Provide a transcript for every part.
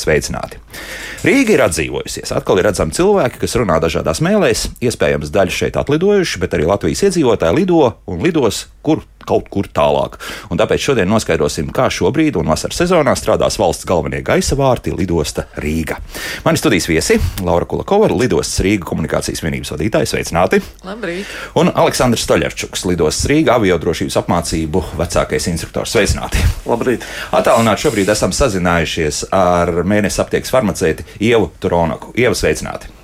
sveicināti! Rīga ir atdzīvojusies. Atkal ir redzami cilvēki, kas runā dažādās mēlēs. Iespējams, daļa šeit atlidojuši, bet arī Latvijas iedzīvotāji lido un lidos kur kaut kur tālāk. Un tāpēc šodien noskaidrosim, kā šobrīd un vasaras sezonā strādās valsts galvenie gaisa vārti lidosta Rīga. Mani studijas viesi Laura Kulakova, lidostas Rīga komunikācijas vienības vadītājs. Sveicināti! Labrīt! Un Aleksandrs Stoļarčuks, lidostas Rīga aviodrošības apmācību vecākais instruktors. Sveicināti! Labrīt! Atālināti šobrīd esam sazinājušies ar mēnesi aptiekas farmaceiti Ievu Turonaku. Ieva sveicināti!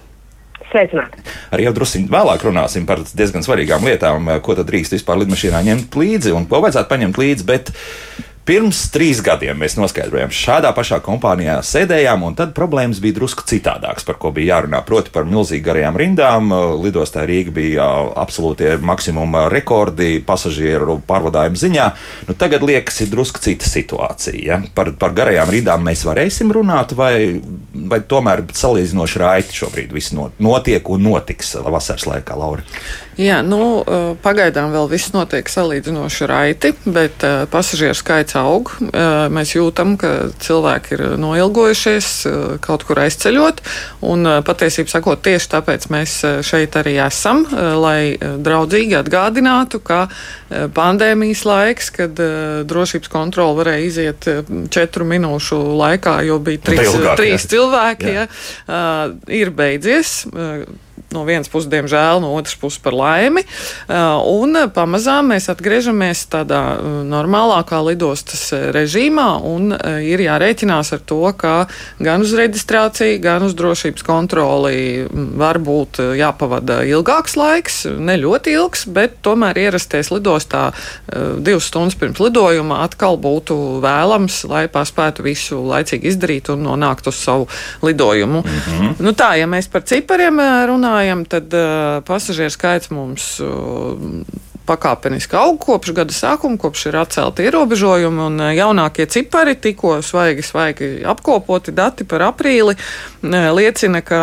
Sveicināti. Arī jau drusku vēlāk runāsim par diezgan svarīgām lietām, ko tad drīkst vispār lidmašīnā ņemt līdzi un ko vajadzētu paņemt līdzi. Bet Pirms trīs gadiem mēs noskaidrojām, šādā pašā kompānijā sēdējām, un tad problēmas bija drusku citādākas, par ko bija jārunā. Proti, par milzīgi garajām rindām. Lidostā Rīga bija absolūtie maksimuma rekordi pasažieru pārvadājumu ziņā. Nu, tagad liekas, ir drusku cita situācija. Ja? Par, par garajām rindām mēs varēsim runāt, vai, vai tomēr salīdzinoši raiti šobrīd viss notiek un notiks vasaras laikā, Laura? Jā, nu, pagaidām vēl viss notiek salīdzinoši raiti, bet pasažieru skaits aug. Mēs jūtam, ka cilvēki ir noilgojušies kaut kur aizceļot. Un patiesībā sakot, tieši tāpēc mēs šeit arī esam, lai draudzīgi atgādinātu, ka pandēmijas laiks, kad drošības kontroli varēja iziet četru minūšu laikā, jo bija trīs, ilgāk, trīs jā. cilvēki, jā. Ja, ir beidzies no vienas puses, diemžēl, no otras puses par laimi. Uh, un pamazām mēs atgriežamies tādā uh, normālākā lidostas režīmā, un ir jārēķinās ar to, ka gan uz reģistrāciju, gan uz drošības kontroli mm, var būt jāpavada ilgāks laiks, ne ļoti ilgs, bet tomēr ierasties lidostā divas stundas pirms lidojuma atkal būtu vēlams, lai paspētu visu laicīgi izdarīt un nonākt uz savu lidojumu. Mm -hmm. nu tā, ja mēs par cipariem runājam, runājam, tad uh, pasažieru skaits mums uh, pakāpeniski aug kopš gada sākuma, kopš ir atcelti ierobežojumi, un jaunākie cipari, tikko svaigi, svaigi apkopoti dati par aprīli, liecina, ka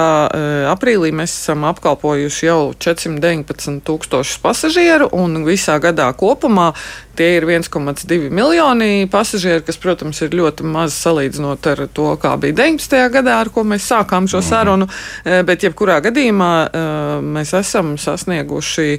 aprīlī mēs esam apkalpojuši jau 419 tūkstošus pasažieru, un visā gadā kopumā Tie ir 1,2 miljoni pasažieru, kas, protams, ir ļoti maz salīdzinot ar to, kā bija 19. gadā, ar ko mēs sākām šo mhm. sarunu. Eh, bet, jebkurā gadījumā, eh, mēs esam sasnieguši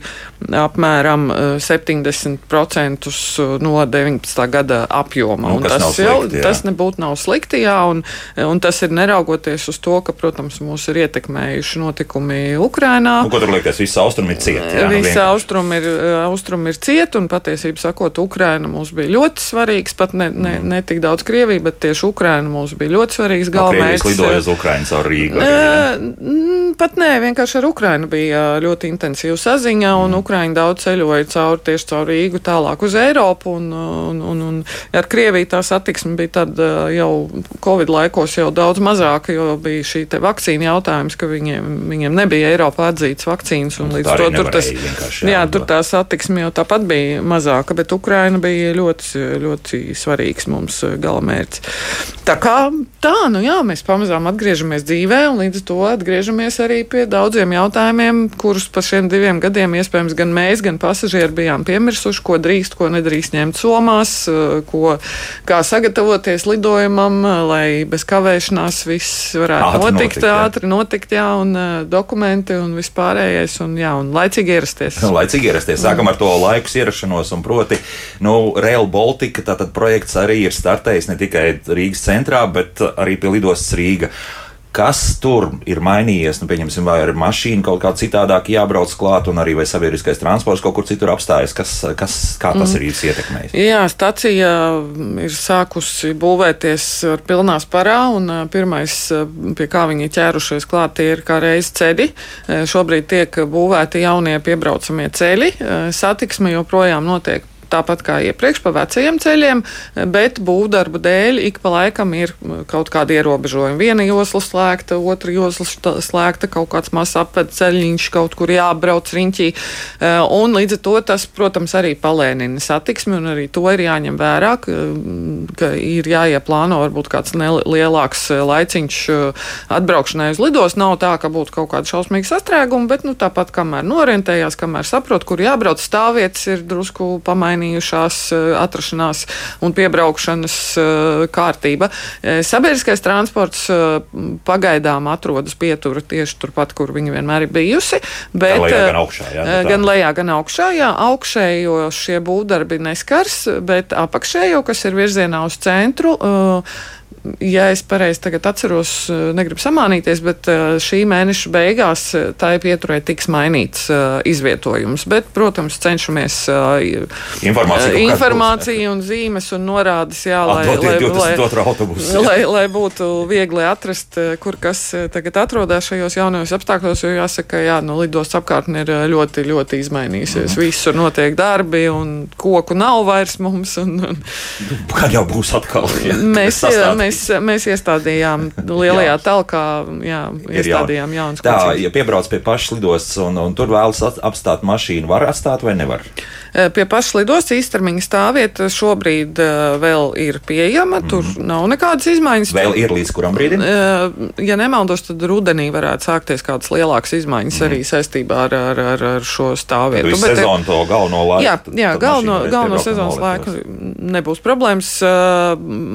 apmēram 70% eh, no 19. gada apjoma. Nu, tas tas, jau, slikti, jā. tas nebūtu nav slikti, jā, un, un tas ir neraugoties uz to, ka, protams, mūs ir ietekmējuši notikumi Ukrainā. Nu, ko tur liekas, visi austrumi ir cieti? Visi austrumi ir, austrumi ir cieti, un patiesībā sakot, sakot, Ukraina mums bija ļoti svarīgs, pat ne, ne, mm. ne tik daudz Krievija, bet tieši Ukraina mums bija ļoti svarīgs galvenais. No lidoja uz Ukrainas ar Rīgu. Arī, pat nē, vienkārši ar Ukrainu bija ļoti intensīva saziņa, un mm. Ukraina daudz ceļoja cauri tieši caur Rīgu tālāk uz Eiropu, un, un, un, un ar Krieviju tā satiksme bija tad jau Covid laikos jau daudz mazāka, jo bija šī te vakcīna jautājums, ka viņiem, viņiem nebija Eiropā atzīts vakcīnas, un līdz to tur tas, jā, tur tā satiksme jau tāpat bija mazāka, bet Ukraina bija ļoti, ļoti svarīgs mums eh, galamērķis. Tā kā tā, nu jā, mēs pamazām atgriežamies dzīvē, un līdz ar to atgriežamies arī pie daudziem jautājumiem, kurus pa šiem diviem gadiem iespējams gan mēs, gan pasažieri bijām piemirsuši, ko drīkst, ko nedrīkst ņemt somās, eh, ko, kā sagatavoties lidojumam, lai bez kavēšanās viss varētu ātri notikt, notikt, ātri notikt, jā, un dokumenti un vispārējais, un jā, un laicīgi ierasties. Laicīgi ierasties. Sākam ar to laikus ierašanos, un proti, nu, Rail Baltica tātad projekts arī ir startējis ne tikai Rīgas centrā, bet arī pie lidostas Rīga. Kas tur ir mainījies? Nu, pieņemsim, vai ar mašīnu kaut kā citādāk jābrauc klāt, un arī vai sabiedriskais transports kaut kur citur apstājas. Kas, kas, kā tas mm. ir ietekmējis? Jā, stacija ir sākusi būvēties ar pilnās parā, un pirmais, pie kā viņi ķērušies klāt, tie ir kā reiz ceļi. Šobrīd tiek būvēti jaunie piebraucamie ceļi. Satiksme joprojām notiek tāpat kā iepriekš pa vecajiem ceļiem, bet būvdarbu dēļ ik pa laikam ir kaut kādi ierobežojumi. Viena josla slēgta, otra josla slēgta, kaut kāds mazs apved ceļiņš kaut kur jābrauc riņķī. E, un līdz ar to tas, protams, arī palēnina satiksmi, un arī to ir jāņem vērā, ka ir jāieplāno varbūt kāds lielāks laiciņš e, atbraukšanai uz lidos. Nav tā, ka būtu kaut kāda šausmīga sastrēguma, bet nu, tāpat kamēr norientējās, kamēr saprot, kur jābrauc, stāvvietas ir drusku pamainītas izmainījušās atrašanās un piebraukšanas kārtība. Sabiedriskais transports pagaidām atrodas pietura tieši turpat, kur viņi vienmēr ir bijusi. Bet, gan lejā, gan augšā. Jā, nu gan lejā, gan augšā. Jā, augšējo šie būvdarbi neskars, bet apakšējo, kas ir virzienā uz centru, uh, ja es pareizi atceros, eh, negribu samānīties, bet eh, šī mēneša beigās eh, tā ir pieturē tiks mainīts izvietojums. Bet, protams, cenšamies informāciju, informāciju un zīmes un norādes, jā, lai, lai, lai, lai, lai būtu viegli atrast, kur kas tagad atrodas šajos jaunajos apstākļos, jo jāsaka, jā, no lidostas apkārtne ir ļoti, ļoti izmainījusies. Mm. Visur notiek darbi un koku nav vairs mums. Un, un... Kad jau būs atkal? Jā, mēs, mēs mēs, mēs iestādījām lielajā telkā, jā, iestādījām jaunas Tā, ja piebrauc pie pašas lidostas un, un tur vēlas apstāt mašīnu, var atstāt vai nevar? Pie pašas lidostas īstermiņa stāvvieta šobrīd vēl ir pieejama, tur mm. nav nekādas izmaiņas. Vēl ir līdz kuram brīdim? Ja nemaldos, tad rudenī varētu sākties kādas lielākas izmaiņas mm. arī saistībā ar, ar, ar, ar šo stāvvietu. Bet sezonu to galveno laiku. Jā, jā galveno, galveno sezonas laiku nebūs problēmas.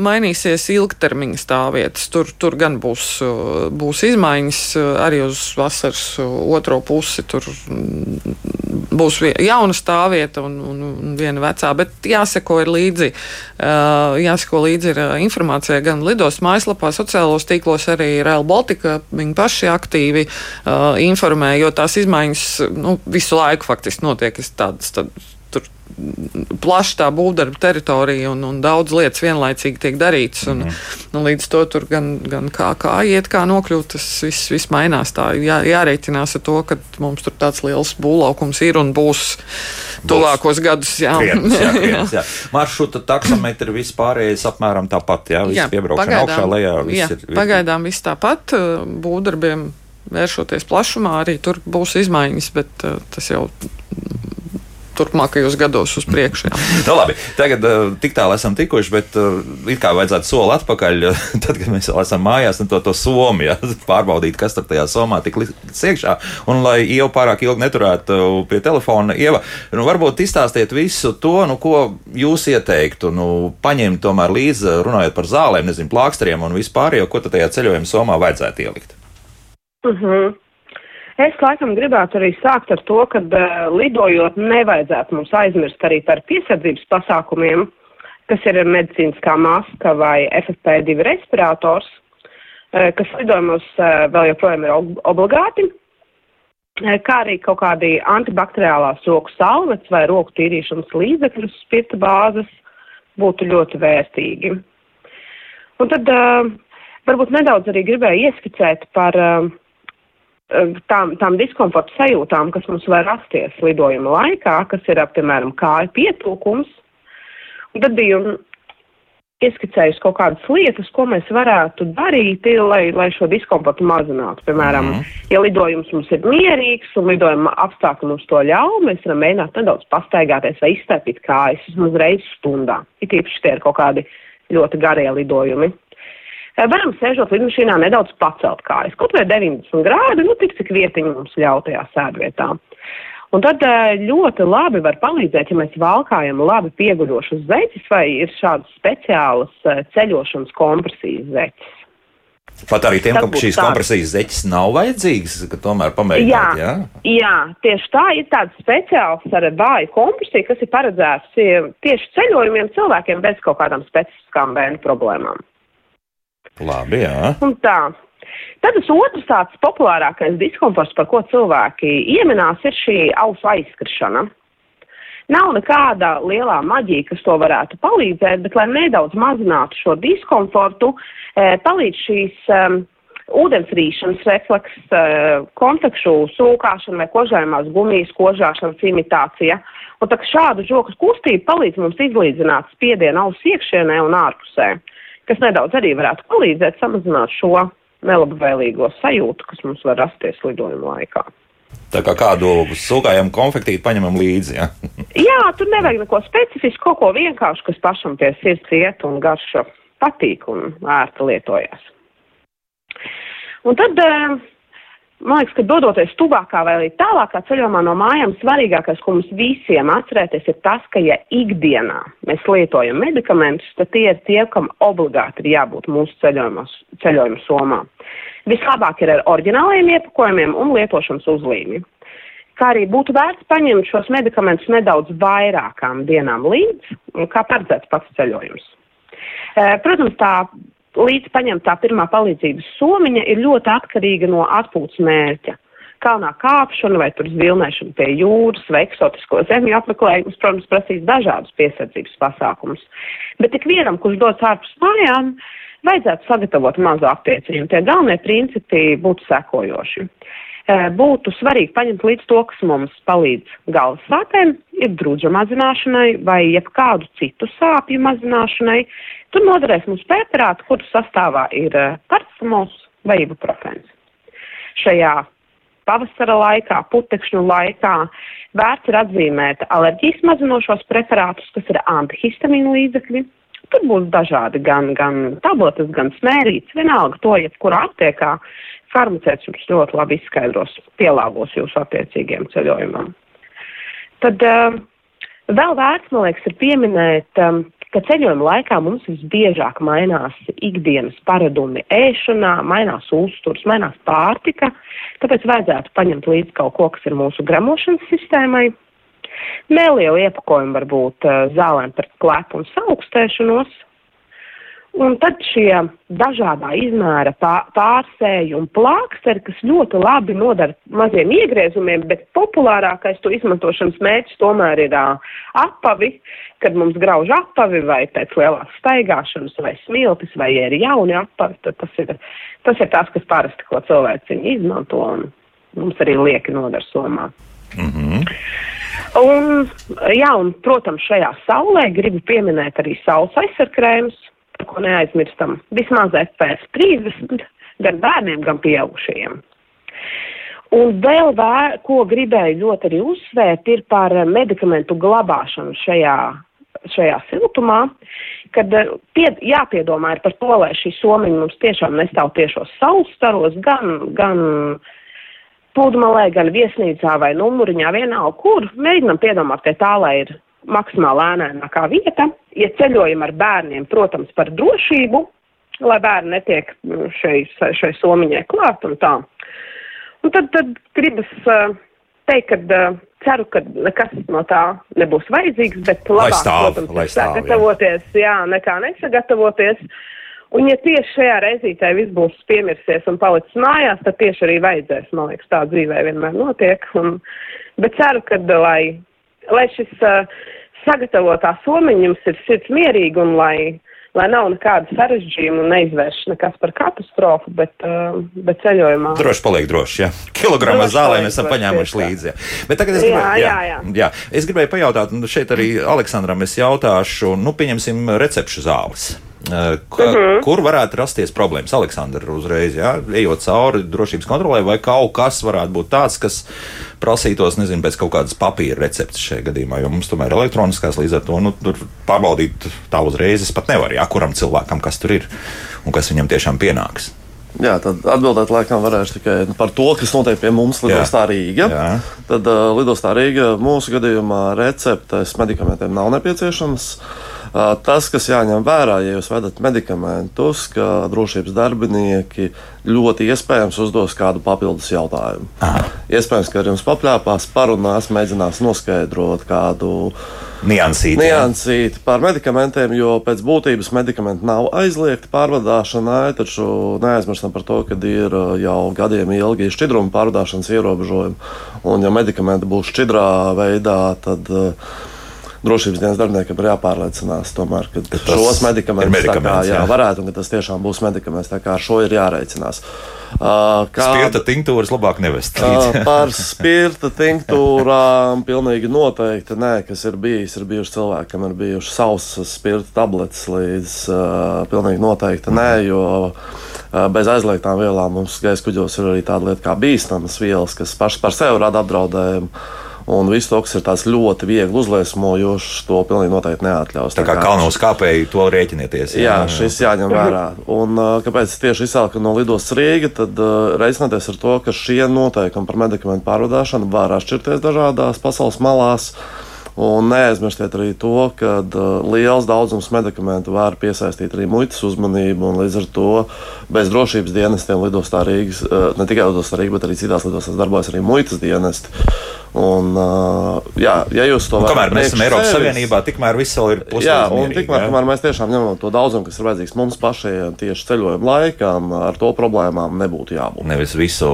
Mainīsies ilgtermiņā ilgtermiņa stāvvietas. Tur, tur gan būs, būs izmaiņas arī uz vasaras otro pusi. Tur būs jauna stāvvieta un, un, un viena vecā, bet jāseko līdzi. Jāseko līdzi ir informācija gan lidos mājaslapā, sociālos tīklos, arī Rail Baltica. Viņi paši aktīvi informē, jo tās izmaiņas nu, visu laiku faktiski notiek. Tādas, tādas, tur plaša tā būvdarba teritorija un, un daudz lietas vienlaicīgi tiek darītas. Un, mm. un līdz to tur gan, gan kā, kā iet, kā nokļūt, tas viss, viss mainās. Tā jā, jārēķinās ar to, ka mums tur tāds liels būvlaukums ir un būs tuvākos gadus. Jā, krietnes, jā, krietnes, jā. maršruta taksometri vispārējais apmēram tāpat. Jā, jā piebraukšana augšā, lejā. Viss jā, ir, ir, pagaidām viss tāpat. Būvdarbiem vēršoties plašumā, arī tur būs izmaiņas, bet uh, tas jau turpmākajos gados uz priekšu. nu, labi, tagad uh, tik tālu esam tikuši, bet uh, it kā vajadzētu soli atpakaļ, tad, kad mēs vēl esam mājās, un to, to somu ja, pārbaudīt, kas tur tajā somā tik līdz iekšā. Un lai jau pārāk ilgi neturētu pie telefona, Ieva, nu, varbūt izstāstiet visu to, nu, ko jūs ieteiktu, nu, paņemt tomēr līdzi, runājot par zālēm, nezinu, plāksteriem un vispār, jo ko tad tajā ceļojuma somā vajadzētu ielikt? Uh mhm. -huh. Es laikam gribētu arī sākt ar to, ka uh, lidojot nevajadzētu mums aizmirst arī par piesardzības pasākumiem, kas ir medicīniskā maska vai FFP2 respirators, uh, kas lidojumos uh, vēl joprojām ir ob obligāti, uh, kā arī kaut kādi antibakteriālās roku salvets vai roku tīrīšanas līdzekļus spirta bāzes būtu ļoti vērtīgi. Un tad uh, varbūt nedaudz arī gribēju ieskicēt par uh, tām, tām diskomforta sajūtām, kas mums var rasties lidojuma laikā, kas ir, piemēram, kāja pietūkums. Un tad biju ieskicējusi kaut kādas lietas, ko mēs varētu darīt, lai, lai šo diskomfortu mazinātu. Piemēram, mm ja lidojums mums ir mierīgs un lidojuma apstākļi mums to ļauj, mēs varam mēģināt nedaudz pastaigāties vai izstēpīt kājas vismaz reizes stundā. It īpaši tie ir kaut kādi ļoti garie lidojumi. Varam sēžot lidmašīnā nedaudz pacelt kājas, kaut vai 90 grādi, nu tik cik vietiņa mums ļauj tajā sēdvietā. Un tad ļoti labi var palīdzēt, ja mēs valkājam labi pieguļošus zeķus vai ir šādas speciālas ceļošanas kompresijas zeķis. Pat arī tiem, kam šīs kompresijas zeķis nav vajadzīgas, ka tomēr pamēģināt. Jā, jā? jā, tieši tā ir tāds speciāls ar vāju kompresiju, kas ir paredzēts tieši ceļojumiem cilvēkiem bez kaut kādām specifiskām bērnu problēmām. Labi, jā. Un tā. Tad tas otrs tāds populārākais diskomforts, par ko cilvēki ieminās, ir šī ausu aizskrišana. Nav nekāda lielā maģija, kas to varētu palīdzēt, bet, lai nedaudz mazinātu šo diskomfortu, e, palīdz šīs um, ūdensrīšanas refleks, uh, kontakšu sūkāšana vai kožājumās gumijas kožāšanas imitācija. Un tā šādu žokas kustību palīdz mums izlīdzināt spiedienu ausu iekšienē un ārpusē. Uh, kas nedaudz arī varētu palīdzēt samazināt šo nelabvēlīgo sajūtu, kas mums var rasties lidojuma laikā. Tā kā kādu sūkājumu konfektīti paņemam līdzi. Ja? Jā, tur nevajag neko specifisku, kaut ko vienkāršu, kas pašam pie sirds iet un garša patīk un ērti lietojās. Un tad uh, man liekas, ka dodoties tuvākā vai tālākā ceļojumā no mājām, svarīgākais, ko mums visiem atcerēties, ir tas, ka, ja ikdienā mēs lietojam medikamentus, tad tie ir tie, kam obligāti ir jābūt mūsu ceļojuma somā. Vislabāk ir ar oriģināliem iepakojumiem un lietošanas uzlīmi. Kā arī būtu vērts paņemt šos medikamentus nedaudz vairākām dienām līdz, kā paredzēts pats ceļojums. Protams, tā līdz paņemtā pirmā palīdzības somiņa ir ļoti atkarīga no atpūtas mērķa. Kalnā kāpšana vai tur zvilnēšana pie jūras vai eksotisko zemju apmeklējums, protams, prasīs dažādus piesardzības pasākumus. Bet ik vienam, kurš dodas ārpus mājām, vajadzētu sagatavot mazu aptieciņu. Tie galvenie principi būtu sekojoši. Būtu svarīgi paņemt līdz to, kas mums palīdz galvas sāpēm, ir drudža mazināšanai vai jebkādu citu sāpju mazināšanai, Tur noderēs mums preparāti, kuru sastāvā ir paracetamols vai ibuprofens. Šajā pavasara laikā, putekšņu laikā vērts ir atzīmēt alerģijas mazinošos preparātus, kas ir antihistamīnu līdzekļi. Tur būs dažādi gan, gan tabletes, gan smērītes. Vienalga to, jebkurā aptiekā farmaceits jums ļoti labi izskaidros, pielāgos jūsu attiecīgiem ceļojumam. Tad uh, vēl vērts, man liekas, ir pieminēt um, ka ceļojuma laikā mums visbiežāk mainās ikdienas paradumi ēšanā, mainās uzturs, mainās pārtika, tāpēc vajadzētu paņemt līdzi kaut ko, kas ir mūsu gramošanas sistēmai. Neliela iepakojuma var būt uh, zālēm pret klepu un saukstēšanos, Un tad šie dažādā izmēra pārsēji un plāksteri, kas ļoti labi nodara maziem iegriezumiem, bet populārākais to izmantošanas mērķis tomēr ir apavi, kad mums grauž apavi vai pēc lielās staigāšanas vai smiltis vai ja ir jauni apavi, tad tas ir, tas ir tas, kas parasti, ko cilvēci izmanto un mums arī lieki nodara somā. Mm -hmm. Un, jā, un, protams, šajā saulē gribu pieminēt arī saules aizsarkrēmus ko neaizmirstam, vismaz FPS 30 gan bērniem, gan pieaugušajiem. Un vēl vēr, ko gribēju ļoti arī uzsvērt, ir par medikamentu glabāšanu šajā, šajā siltumā, kad eh, pie, jāpiedomā par to, lai šī somiņa mums tiešām nestāv tiešos saules staros, gan, gan pludmalē, gan viesnīcā vai numuriņā, vienalga kur. Mēģinam piedomāt pie tā, lai ir maksimāli lēnākā vieta. Ja ceļojam ar bērniem, protams, par drošību, lai bērni netiek šai, šai somiņai klāt un tā. Un tad, tad gribas uh, teikt, ka uh, ceru, ka nekas no tā nebūs vajadzīgs, bet labāk, stāv, protams, ir sagatavoties, jā. jā, nekā nesagatavoties. Un ja tieši šajā reizītē viss būs piemirsies un palicis mājās, tad tieši arī vajadzēs, man liekas, tā dzīvē vienmēr notiek. Un, bet ceru, ka, lai lai šis uh, sagatavotā somiņa jums ir sirds mierīga un lai, lai nav nekāda sarežģījuma un neizvērš nekas par katastrofu, bet, uh, bet ceļojumā. Droši paliek droši, jā. Kilogramu zālē mēs esam paņēmuši līdzi. Jā. Bet tagad es gribēju, jā, jā, jā. Jā, es gribēju pajautāt, un šeit arī Aleksandram es jautāšu, nu, pieņemsim recepšu zāles. Ka, uh mhm. -huh. Kur varētu rasties problēmas? Aleksandra, uzreiz, jā, ejot cauri drošības kontrolē, vai kaut kas varētu būt tāds, kas prasītos, nezinu, pēc kaut kādas papīra receptes šajā gadījumā, jo mums tomēr ir elektroniskās, līdz ar to nu, pārbaudīt tā uzreiz es pat nevaru, jā, kuram cilvēkam kas tur ir un kas viņam tiešām pienāks. Jā, tad atbildēt laikam varēšu tikai par to, kas notiek pie mums lidostā Rīga. Jā. Tad uh, lidostā Rīga mūsu gadījumā receptes medikamentiem nav nepieciešams. Uh, Tas, kas jāņem vērā, ja jūs vedat medikamentus, ka drošības darbinieki ļoti iespējams uzdos kādu papildus jautājumu. Aha. Iespējams, ka ar jums papļāpās, parunās, mēģinās noskaidrot kādu niansīti, niansīti par medikamentiem, jo pēc būtības medikamenti nav aizliegti pārvadāšanai, taču neaizmirstam par to, ka ir jau gadiem ilgi šķidruma pārvadāšanas ierobežojumi. Un, ja medikamenti būs šķidrā veidā, tad uh, drošības dienas darbiniekam ir jāpārliecinās, tomēr, ka, ka šos medikamentus medikaments, kā, jā, jā. varētu, un ka tas tiešām būs medikaments. Tā kā ar šo ir jārēķinās. Uh, kā, spirta tinktūras labāk nevest. Uh, par spirta tinktūrām pilnīgi noteikti nē, kas ir bijis. Ir bijuši cilvēki, kam ir bijušas sausas spirta tabletes līdz uh, pilnīgi noteikti nē, jo uh, bez aizliegtām vielām mums gaisa kuģos ir arī tāda lieta kā bīstamas vielas, kas pašas par sevi rada apdraudējumu. Un viss to, kas ir tāds ļoti viegli uzliesmojošs, to pilnīgi noteikti neatļaus. Tā kā kalnos kāpēji to rēķinieties. Jā, jā, šis jāņem vērā. Un kāpēc tieši izsāka no lidostas Rīga, tad reiķināties ar to, ka šie noteikumi par medikamentu pārvadāšanu var atšķirties dažādās pasaules malās. Un neaizmirstiet arī to, ka uh, liels daudzums medikamentu var piesaistīt arī muitas uzmanību. Līdz ar to bez drošības dienestiem lidostā Rīgas, uh, ne tikai lidostā Rīgas, bet arī citās lidostās darbojas arī muitas dienesti. Un, jā, ja jūs to varat. Kamēr mēs esam Eiropas sevis, Savienībā, tikmēr viss vēl ir pusē. Jā, un tikmēr, kamēr mēs tiešām ņemam to daudzumu, kas ir vajadzīgs mums pašiem tieši ceļojuma laikam, ar to problēmām nebūtu jābūt. Nevis visu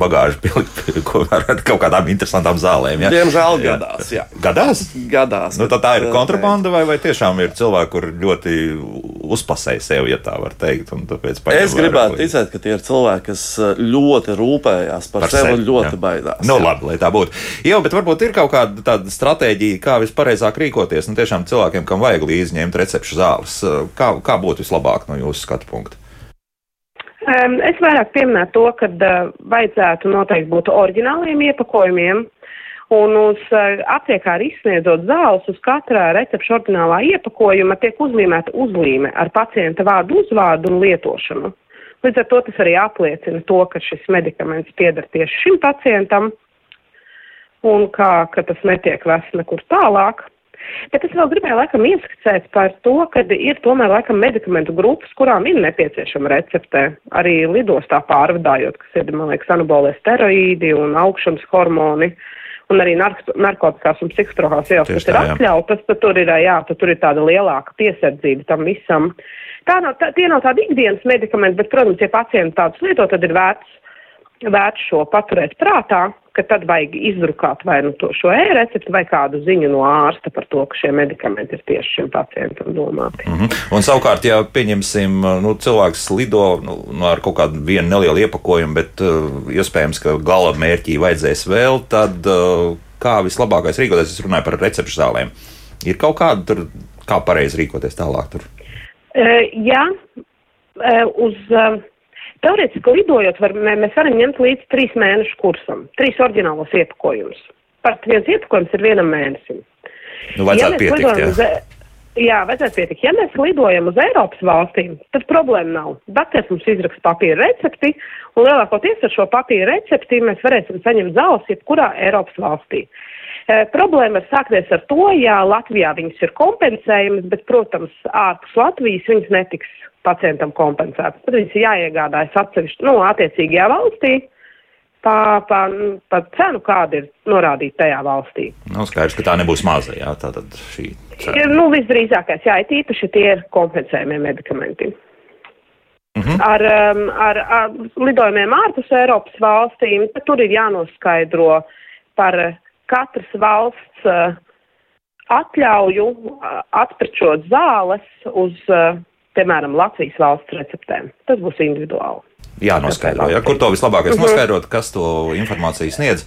bagāžu pilikt ar kaut kādām interesantām zālēm. Ja? Diemžēl gadās. Jā. Gadās? Gadās. Nu, tā ir kontrabanda vai, vai tiešām ir cilvēki, kur ļoti uzpasēja sev, ja tā var teikt? Es gribētu ticēt, ka tie ir cilvēki, kas ļoti rūpējās par, par sevi un ļoti jā. baidās. Nu, jā. labi, lai tā būtu. Jā, bet varbūt ir kaut kāda tāda stratēģija, kā vispareizāk rīkoties. Nu, tiešām cilvēkiem, kam vajag līdzi ņemt recepšu zāles, kā, kā būtu vislabāk no jūsu skatu punkta? Es vairāk pieminētu to, ka uh, vajadzētu noteikti būt oriģināliem iepakojumiem. Un uz uh, aptiekā arī izsniedzot zāles, uz katra recepšu ordinālā iepakojuma tiek uzlīmēta uzlīme ar pacienta vārdu uzvārdu un lietošanu. Līdz ar to tas arī apliecina to, ka šis medikaments pieder tieši šim pacientam un kā, ka tas netiek vests nekur tālāk. Bet es vēl gribēju laikam ieskicēt par to, ka ir tomēr laikam medikamentu grupas, kurām ir nepieciešama recepte, arī lidostā pārvadājot, kas ir, man liekas, anabolē steroīdi un augšanas hormoni. Un arī narkotikās un psihotropās vielas, kas ir atļautas, tad tur ir, jā, tad tur ir tāda lielāka piesardzība tam visam. Tā nav, tā, tie nav tādi ikdienas medikamenti, bet, protams, ja pacienti tādus lieto, tad ir vērts, vērts šo paturēt prātā, ka tad vajag izdrukāt vai nu to šo e-recepti vai kādu ziņu no ārsta par to, ka šie medikamenti ir tieši šim pacientam domāti. Mm -hmm. Un savukārt, ja pieņemsim, nu, cilvēks lido nu, nu, ar kaut kādu vienu nelielu iepakojumu, bet uh, iespējams, ka gala mērķī vajadzēs vēl, tad uh, kā vislabākais rīkoties? Es runāju par recepšu zālēm. Ir kaut kāda tur, kā pareizi rīkoties tālāk tur? Uh, jā, uh, uz. Uh, Teorētiski lidojot, var, mēs varam ņemt līdzi trīs mēnešu kursam, trīs oriģinālos iepakojumus. Pat viens iepakojums ir vienam mēnesim. Nu, ja pietikt, jā. Uz, e- jā, vajadzētu pietikt. Ja mēs lidojam uz Eiropas valstīm, tad problēma nav. Dakteris mums izraksta papīra recepti, un lielākoties ar šo papīra recepti mēs varēsim saņemt zāles jebkurā Eiropas valstī. E, problēma var sākties ar to, ja Latvijā viņas ir kompensējamas, bet, protams, ārpus Latvijas viņas netiks pacientam kompensētas. Tad viņas ir jāiegādājas atsevišķi, nu, attiecīgajā valstī. Pa, pa, pa cenu, kāda ir norādīta tajā valstī. Nu, skaidrs, ka tā nebūs maza. Jā, tā tad šī cena. Nu, visdrīzākais, jā, it īpaši tie ir kompensējumie medikamenti. Mm -hmm. ar, um, ar, ar lidojumiem ārpus Eiropas valstīm, tur ir jānoskaidro par katras valsts uh, atļauju uh, atprečot zāles uz uh, piemēram, Latvijas valsts receptēm. Tas būs individuāli. Jā, noskaidro. Ja, kur to vislabākais uh mhm. -huh. noskaidrot, kas to informāciju sniedz?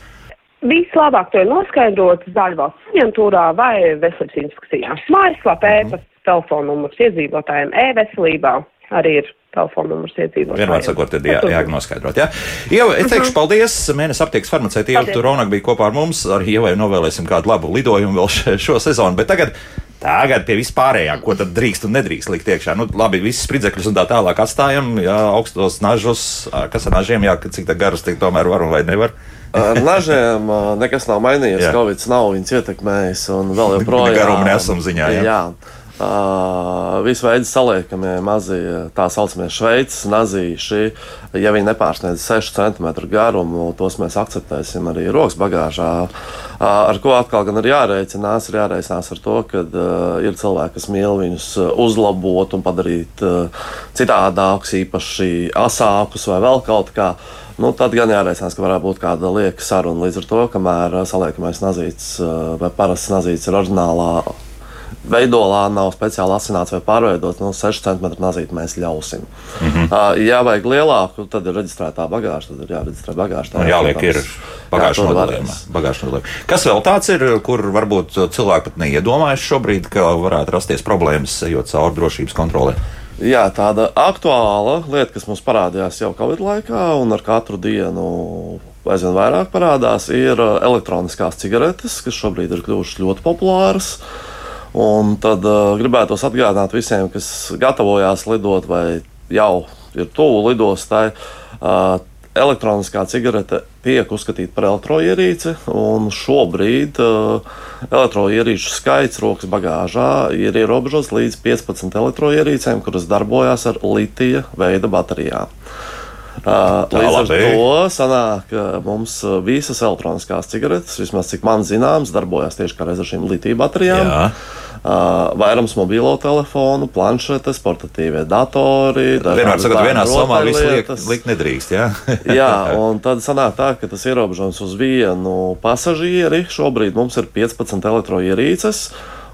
Vislabāk to ir noskaidrot zaļvalsts aģentūrā vai veselības inspekcijā. Mājaslapā, uh -huh. e-pasta, telefona numurs iedzīvotājiem, e-veselībā arī ir telefona numurs iedzīvotājiem. Vienmēr sakot, ir jā, jānoskaidrot. Jā. Ieva, es teikšu paldies. Mēnesis aptiekas farmaceita Ieva Turonak bija kopā ar mums. Ar Ievai novēlēsim kādu labu lidojumu vēl šo sezonu. Bet tagad Tagad pie vispārējā, ko tad drīkst un nedrīkst likt iekšā. Nu, labi, visas spridzekļus un tā tālāk atstājam, jā, augstos nažus, kas ar nažiem, jā, cik tā garas tik tomēr var un vai nevar. Ar nažiem nekas nav mainījies, Covid nav viņus ietekmējis un vēl joprojām. Garumu nesam ziņā. Jā. jā. Visu veidu saliekamie mazie, tā saucamie šveicis nazīši, ja viņi nepārsniedz 6 cm garumu, tos mēs akceptēsim arī rokas bagāžā. Ar ko atkal gan ir jārēķinās, ir jārēķinās ar to, ka ir cilvēki, kas mīl viņus uzlabot un padarīt citādākus, īpaši asākus vai vēl kaut kā. Nu, tad gan jārēķinās, ka varētu būt kāda lieka saruna. Līdz ar to, kamēr saliekamais nazīts vai parasts nazīts ir oriģinālā veidolā nav speciāli asināts vai pārveidots, nu, 6 cm nazīt mēs ļausim. Mm -hmm. uh, ja vajag lielāku, tad ir reģistrētā bagāža, tad ir jāreģistrē bagāža. Tā jāliek ir bagāža nodalījumā. Kas vēl tāds ir, kur varbūt cilvēki pat neiedomājas šobrīd, ka varētu rasties problēmas, ejot cauri drošības kontrolē? Jā, tāda aktuāla lieta, kas mums parādījās jau Covid laikā, un ar katru dienu aizvien vairāk parādās, ir elektroniskās cigaretes, kas šobrīd ir kļuvušas ļoti populāras. Un tad uh, gribētos atgādināt visiem, kas gatavojās lidot vai jau ir tuvu lidostai. Uh, elektroniskā cigarete tiek uzskatīta par elektroierīci, un šobrīd uh, elektroierīču skaits rokas bagāžā ir ierobežots līdz 15 elektroierīcēm, kuras darbojas ar litija veida baterijām. Uh, līdz ar to sanāk, ka mums visas elektroniskās cigaretes, vismaz cik man zināms, darbojas tieši kā ar šīm litija baterijām. Jā. Uh, vairums mobilo telefonu, planšetes, portatīvie datori. Vienmēr sakot, vienā somā viss liek, liek nedrīkst. Jā? jā, un tad sanāk tā, ka tas ierobežojums uz vienu pasažieri šobrīd mums ir 15 elektroierīces.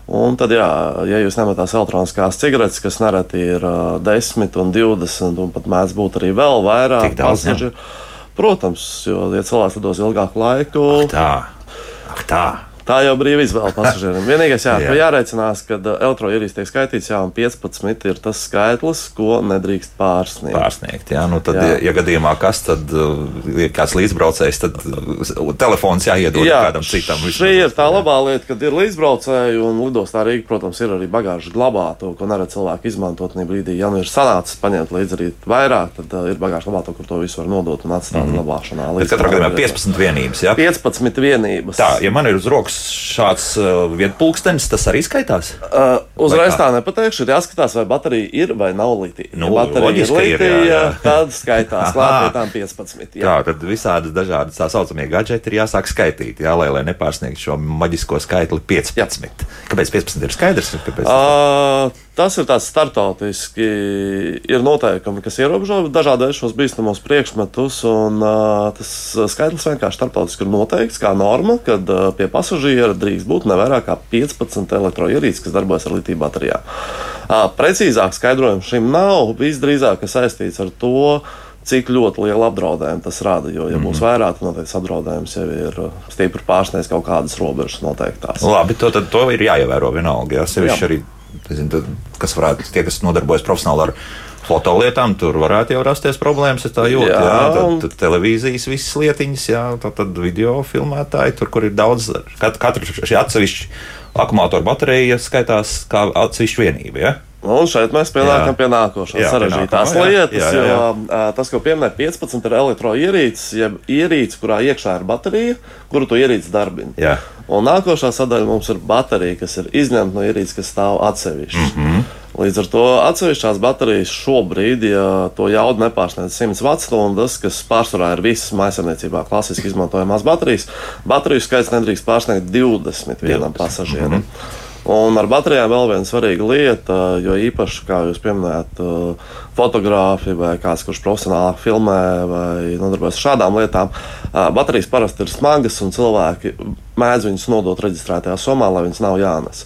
Un tad, jā, ja jūs ņemat tās elektroniskās cigaretes, kas nereti ir uh, 10 un 20, un pat mēdz būt arī vēl vairāk pasažieru, protams, jo, ja cilvēks lidos ilgāku laiku, Ak tā. Ak tā. Tā jau brīva izvēle pasažierim. Vienīgais, jā, jā. jārēcinās, ka uh, elektroīrijas tiek skaitīts, jā, un 15 ir tas skaitlis, ko nedrīkst pārsniegt. Pārsniegt, jā, nu tad, jā. ja, ja gadījumā kas, tad uh, ir kāds līdzbraucējs, tad uh, telefons jāiedod jā, kādam citam. Šī ir tā labā lieta, kad ir līdzbraucēji, un lidostā Rīga, protams, ir arī bagāžas glabāto, ko neredz cilvēki izmantot. Brīdī, ja nu ir sanācis paņemt līdzi arī vairāk, tad ir bagāžas glabāto, kur to visu var nodot un atstāt mm -hmm. glabāšanā. Katrā gadījumā 15 vienības, jā? 15 vienības. Tā, ja man ir uz rokas šāds uh, vietpulkstenis, tas arī skaitās? Uh, uzreiz tā nepateikšu. Ir jāskatās, vai baterija ir vai nav litija. Nu, ja baterija ir litija, tad skaitās klāt pie tām 15. Jā. Tā, tad visādas dažādas tā saucamie gadgeti ir jāsāk skaitīt, jā, lai, lai nepārsniegtu šo maģisko skaitli 15. Jā. Kāpēc 15 ir skaidrs? Kāpēc uh, Tas ir tāds startautiski, ir noteikumi, kas ierobežo dažādu šos bīstamos priekšmetus, un uh, tas skaitlis vienkārši startautiski ir noteikts kā norma, kad uh, pie pasažiera drīkst būt ne vairāk kā 15 elektroierīces, kas darbojas ar litiju baterijām. Uh, precīzāk skaidrojumu šim nav, visdrīzāk saistīts ar to, cik ļoti lielu apdraudējumu tas rada. Jo, ja būs vairāk, tad noteikti apdraudējums jau ir stipri pārsniedz kaut kādas robežas noteiktās. Labi, to, to ir jāievēro vienalga. Jā, sevišķi arī Zinu, tad, kas varētu, tie, kas nodarbojas profesionāli ar fotolietām, tur varētu jau rasties problēmas. Es tā jūtu, jā, jā tad, tad televīzijas visas lietiņas, jā, tad, tad video filmētāji, tur, kur ir daudz, kat, katra šī atsevišķa akumulātora baterija skaitās kā atsevišķa vienība. Ja? Un šeit mēs pienākam jā. pie nākošās sarežģītās lietas. Jā, jā, jā. Jo, tas, ko pieminēja 15, ir elektroierīce, jeb ierīce, kurā iekšā ir baterija, kuru to ierīci darbina. Jā. Un nākošā sadaļa mums ir baterija, kas ir izņemta no ierīces, kas stāv atsevišķi. Mm -hmm. Līdz ar to atsevišķās baterijas šobrīd, ja to jaudu nepārsniedz 100 Wh, kas pārsvarā ir visas maisaimniecībā klasiski izmantojamās baterijas, bateriju skaits nedrīkst pārsniegt 20 vienam pasažierim. Mm -hmm. Un ar baterijām vēl viena svarīga lieta, jo īpaši, kā jūs pieminējat, fotografi vai kāds, kurš profesionāli filmē vai nodarbojas ar šādām lietām, baterijas parasti ir smagas un cilvēki mēdz viņus nodot reģistrētajā somā, lai viņas nav jānes.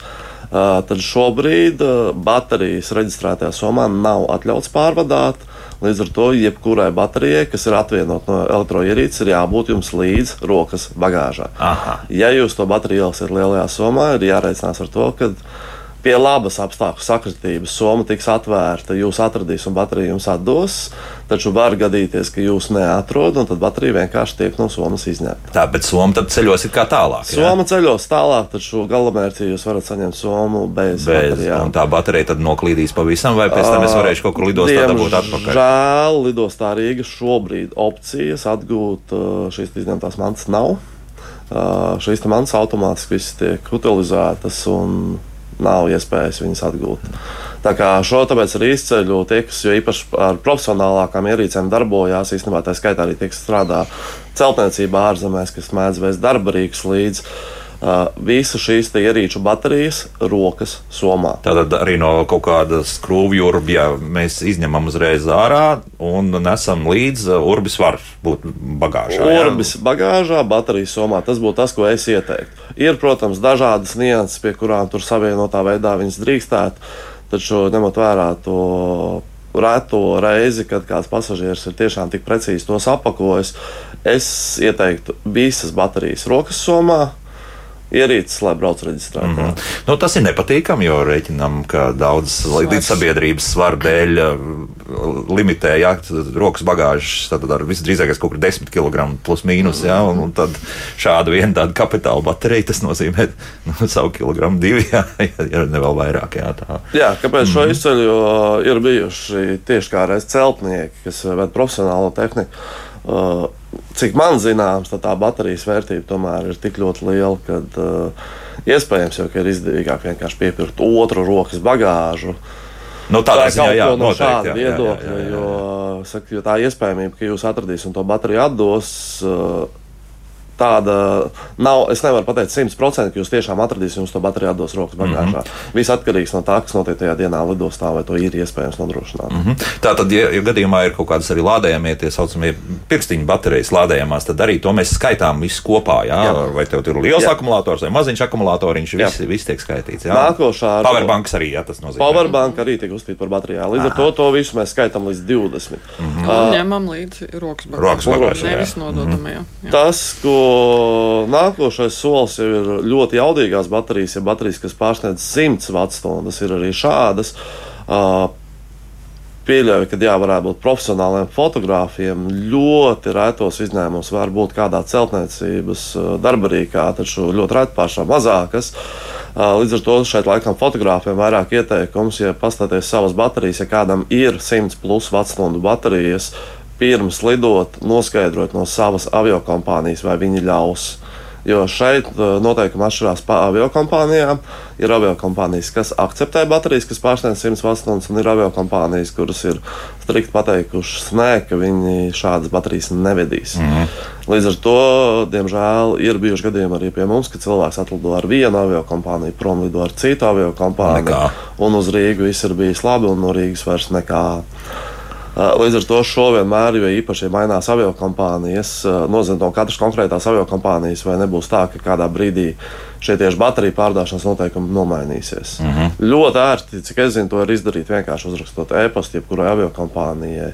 Tad šobrīd baterijas reģistrētajā somā nav atļauts pārvadāt. Līdz ar to jebkurai baterijai, kas ir atvienot no elektroierīces, ir jābūt jums līdz rokas bagāžā. Aha. Ja jūs to bateriju ieliksiet lielajā somā, ir jārēķinās ar to, ka pie labas apstākļu sakritības soma tiks atvērta, jūs atradīs un baterija jums atdos. Taču var gadīties, ka jūs neatrodat, un tad baterija vienkārši tiek no somas izņemta. Tā, bet soma tad ceļos ir kā tālāk. Jā? Soma ceļos tālāk, taču galamērķī jūs varat saņemt somu bez, bez baterijām. Un tā baterija tad noklīdīs pavisam, vai pēc tam es varēšu kaut kur lidostā dabūt atpakaļ? Žēl, lidostā Rīga šobrīd opcijas atgūt šīs izņemtās mantas nav. Šīs mantas automātiski tiek utilizētas un nav iespējas viņas atgūt. Tā kā šo tāpēc arī izceļu tie, kas jau īpaši ar profesionālākām ierīcēm darbojās, īstenībā tā skaitā arī tie, kas strādā celtniecībā ārzemēs, kas mēdz vēst darba rīks līdzi visu šīs ierīču baterijas rokas somā. Tātad arī no kaut kādas skrūvju urbja mēs izņemam uzreiz ārā un nesam līdzi. Uh, urbis var būt bagāžā. Urbis jā? bagāžā, baterijas somā. Tas būtu tas, ko es ieteiktu. Ir, protams, dažādas nianses, pie kurām tur savienotā veidā viņas drīkstētu, taču ņemot vērā to reto reizi, kad kāds pasažieris ir tiešām tik precīzi tos apakojis, es ieteiktu visas baterijas rokas somā ierīces, lai brauc reģistrētā. Mm -hmm. nu, tas ir nepatīkami, jo rēķinam, ka daudz līdz sabiedrības svara dēļ uh, limitē jā, rokas bagāžas. Tad ar visdrīzākais kaut kur 10 kg plus mīnus. Jā, un, un tad šādu vienu tādu kapitāla bateriju tas nozīmē nu, savu kilogramu divi, jā, ja ne vēl vairāk. Jā, tā. jā kāpēc mm -hmm. šo mhm. izceļu? Ir bijuši tieši kā reiz celtnieki, kas ved profesionālo tehniku. Uh, cik man zināms, tā baterijas vērtība tomēr ir tik ļoti liela, ka uh, iespējams jau ir izdevīgāk vienkārši piepirkt otru rokas bagāžu. Nu, tādā ziņā, jā, no noteikti, jā, viedokļa, jā, jā, jā, jā. Jo, saka, jo tā iespējamība, ka jūs atradīsiet to bateriju atdos. Uh, tāda nav. Es nevaru pateikt, 100% ka jūs tiešām atradīsiet, jums to bateriju atdos rokas bagāžā. Mm -hmm. Viss atkarīgs no tā, kas notiek tajā dienā lidostā, vai to ir iespējams nodrošināt. Mm -hmm. Tā tad, ja, ja gadījumā ir kaut kādas arī lādējamie, tie saucamie pirkstiņu baterijas lādējamās, tad arī to mēs skaitām visu kopā. Jā? Jā. Vai tev tur ir liels jā. akumulators vai maziņš akumulatoriņš, viss, viss tiek skaitīts. Jā? Nākošā Powerbanks arī, jā, tas nozīmē. Powerbank arī tiek uzskatīta par baterijām. Līdz ar to to visu mēs skaitām līdz 20. Mm -hmm. uh, ņemam līdzi rokas bagāžu. Rokas bagāžu. Nevis nododam, mm -hmm. jā. jā. Tas, ko nākošais solis jau ir ļoti jaudīgās baterijas, ja baterijas, kas pārsniedz 100 watstundas, ir arī šādas. Pieļauju, ka jā, varētu būt profesionāliem fotogrāfiem. Ļoti retos izņēmumos var būt kādā celtniecības darba rīkā, taču ļoti reti pašā mazākas. Līdz ar to šeit laikam fotogrāfiem vairāk ieteikums, ja paskatāties savas baterijas, ja kādam ir 100 plus watstundu baterijas, pirms lidot, noskaidrot no savas aviokompānijas, vai viņi ļaus Jo šeit uh, noteikumi atšķirās pa aviokompānijām. Ir aviokompānijas, kas akceptē baterijas, kas pārsniedz 100 vatstundas, un ir aviokompānijas, kuras ir strikt pateikušas, nē, ka viņi šādas baterijas nevedīs. Mm -hmm. Līdz ar to, diemžēl, ir bijuši gadījumi arī pie mums, ka cilvēks atlido ar vienu aviokompāniju, prom lido ar citu aviokompāniju, un uz Rīgu viss ir bijis labi, un no Rīgas vairs nekā. Līdz ar to šo vienmēr, jo īpaši, ja mainās avio kompānijas, nozīmē no katras konkrētās avio kompānijas, vai nebūs tā, ka kādā brīdī šie tieši bateriju pārdošanas noteikumi nomainīsies. Mm -hmm. Ļoti ērti, cik es zinu, to ir izdarīt vienkārši uzrakstot e-pastu jebkurai avio kompānijai.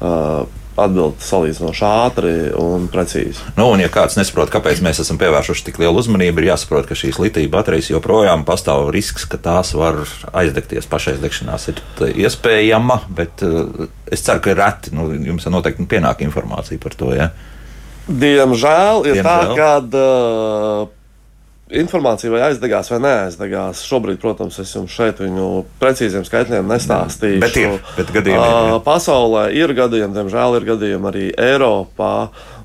Uh, atbild salīdzinoši ātri un precīzi. Nu, un, ja kāds nesaprot, kāpēc mēs esam pievērsuši tik lielu uzmanību, ir jāsaprot, ka šīs litija baterijas joprojām pastāv risks, ka tās var aizdegties. Pašaizdegšanās ir iespējama, bet uh, es ceru, ka reti nu, jums noteikti pienāk informācija par to. Ja? Diemžēl ir Diemžēl. tā, ka. Uh, informācija vai aizdegās vai neaizdegās. Šobrīd, protams, es jums šeit viņu precīziem skaitļiem nestāstīšu. Bet ir, bet gadījumi ir. Pasaulē ir gadījumi, diemžēl ir gadījumi arī Eiropā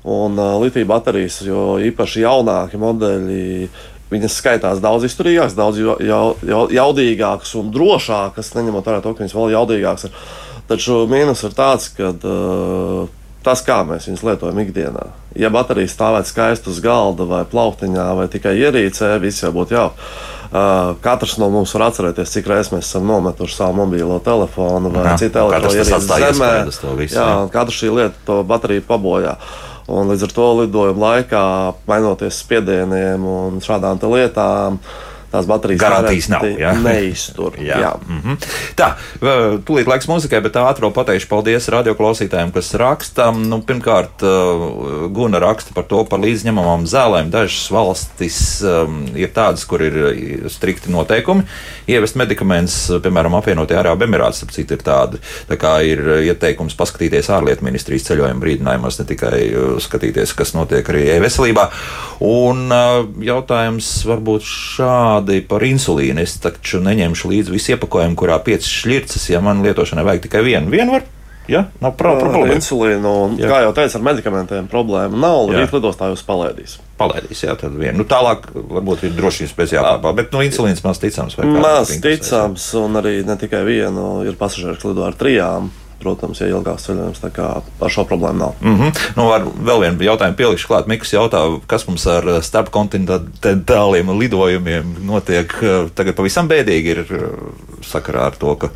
un litija baterijas, jo īpaši jaunāki modeļi. Viņas skaitās daudz izturīgākas, daudz jaudīgākas un drošākas, neņemot vērā to, ka viņas vēl jaudīgākas. Ir. Taču mīnus ir tāds, ka uh, tas, kā mēs viņus lietojam ikdienā. Ja baterija stāvētu skaisti uz galda vai plauktiņā vai tikai ierīcē, viss jau būtu jau. Uh, katrs no mums var atcerēties, cik reizes mēs esam nometuši savu mobilo telefonu vai jā, citu elektroenerģiju zemē. Visu, jā, katra šī lieta to bateriju pabojā. Un līdz ar to lidojuma laikā, mainoties spiedieniem un šādām lietām, uh, tās baterijas garantijas nav. Ja? Neiztur. jā. Jā. Mm -hmm. Tā, tūlīt laiks muzikai, bet vēl pateikšu paldies radioklausītājiem, kas raksta. Nu, pirmkārt, Guna raksta par to par līdzņemamām zālēm. Dažas valstis um, ir tādas, kur ir strikti noteikumi. Ievest medikamentus, piemēram, apvienotie Arābu Emirāti, ap citu ir tādi. Tā kā ir ieteikums paskatīties ārlietu ministrijas ceļojuma brīdinājumos, ne tikai skatīties, kas notiek arī e-veselībā. Un jautājums varbūt šādi tādi par insulīnu. Es taču neņemšu līdzi visu iepakojumu, kurā piecas šķirces, ja man lietošanai vajag tikai vienu. Vienu var Ja? Nav problēma. Insulīnu, un, jā. kā jau teicu, ar medikamentiem problēma nav. Rīt lidostā jūs palaidīs. Palaidīs, jā, tad vien. Nu, tālāk varbūt ir drošības pēc jāpārbauda, bet nu, insulīns maz ticams. Maz ticams, un arī ne tikai vienu, ir pasažieri, kas lido ar trijām protams, ja ilgāks ceļojums, tā kā ar šo problēmu nav. Mm -hmm. nu, ar vēl vienu jautājumu pielikšu klāt. Mikls jautā, kas mums ar eh, starpkontinentāliem lidojumiem notiek. Eh, tagad pavisam bēdīgi ir eh, sakarā ar to, ka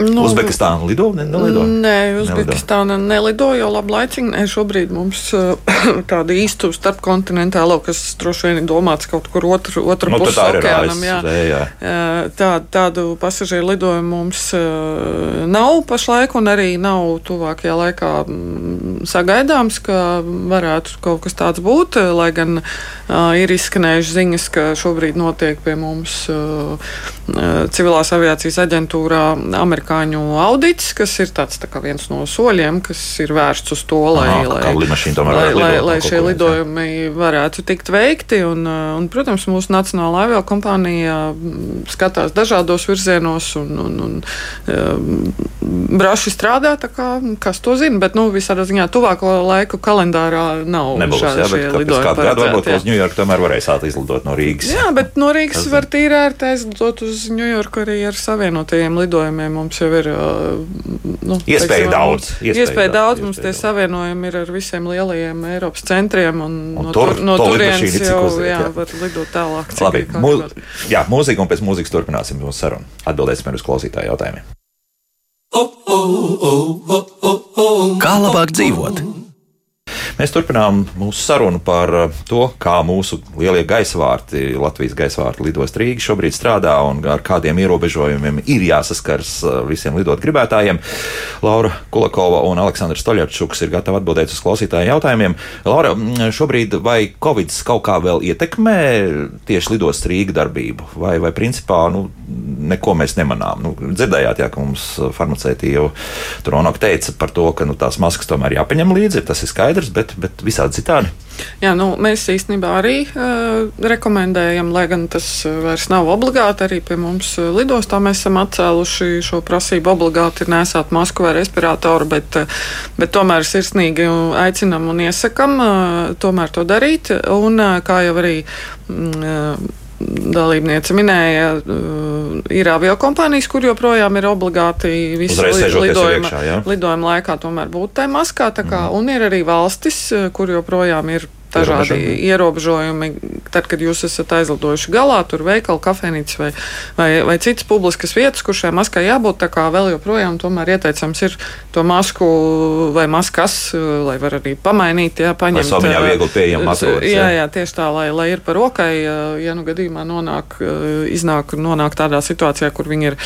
Nu, Uzbekistāna lido? Ne, nelido? Nē, Uzbekistāna nelido, labi laicīgi. Nē, šobrīd mums tāda īstu starpkontinentālo, kas droši vien ir domāts kaut kur otru, otru nu, pusi okeānam. Jā. Jā. Tā, tādu pasažieru lidojumu mums nav pašlaik, un arī nav tuvākajā laikā sagaidāms, ka varētu kaut kas tāds būt, lai gan ir izskanējušas ziņas, ka šobrīd notiek pie mums civilās aviācijas aģentūrā Amerikas amerikāņu audits, kas ir tāds tā viens no soļiem, kas ir vērsts uz to, lai, Aha, lai, lai, lai, lai šie lidojumi varētu tikt veikti. Un, un, protams, mūsu Nacionālā avio kompānija mm, skatās dažādos virzienos un, un, un braši strādā, kā, kas to zina. Bet nu, visādā ziņā tuvāko laiku kalendārā nav Nebūs, šā, jā, bet, lidojumi. Kādu gadu varbūt uz Ņujorku tomēr varēs izlidot no Rīgas. Jā, bet no Rīgas var tīri ērti aizlidot uz Ņujorku arī ar savienotajiem lidojumiem. Mums jau ir nu, iespēja teiksim, daudz. Iespēja, iespēja daudz. Mums tie savienojumi ir ar visiem lielajiem Eiropas centriem. Un un no tur, no turienes jau uziet, jā, jā. var lidot tālāk. Labi, mū, jā, mūzika un pēc mūzikas turpināsim mūsu sarunu. Atbildēsim uz klausītāju jautājumiem. Kā labāk dzīvot? Mēs turpinām mūsu sarunu par uh, to, kā mūsu lielie gaisvārti, Latvijas gaisvārti lidost Rīgas šobrīd strādā un ar kādiem ierobežojumiem ir jāsaskars uh, visiem lidot gribētājiem. Laura Kulakova un Aleksandrs Toļarčuks ir gatavi atbildēt uz klausītāju jautājumiem. Laura, šobrīd vai Covid kaut kā vēl ietekmē tieši lidost Rīgas darbību, vai, vai principā nu, neko mēs nemanām? Nu, dzirdējāt, jā, ka mums farmaceiti jau tur teica par to, ka nu, tās maskas tomēr jāpaņem līdzi, tas ir skaidrs, bet bet, bet visādi citādi. Jā, nu, mēs īstenībā arī uh, rekomendējam, lai gan tas vairs nav obligāti. Arī pie mums lidostā mēs esam atcēluši šo prasību obligāti nesāt masku vai respiratoru, bet, bet tomēr sirsnīgi aicinam un iesakam uh, tomēr to darīt. Un, uh, kā jau arī uh, dalībniece minēja, uh, ir avio kompānijas, kur joprojām ir obligāti visu lidojuma, iekšā, ja? lidojuma laikā tomēr būt tajā maskā. Kā, mm. Un ir arī valstis, uh, kur joprojām ir dažādi ierobežojumi. Tad, kad jūs esat aizlidojuši galā, tur veikala, kafejnīca vai, vai, vai citas publiskas vietas, kur šai maskai jābūt, tā kā vēl joprojām tomēr ieteicams ir to masku vai maskas, lai var arī pamainīt, jā, paņemt. Tas vēl viegli pieejama atrodas. Jā, jā, tieši tā, lai, lai ir par rokai, ja nu gadījumā nonāk, iznāk, nonāk tādā situācijā, kur viņi ir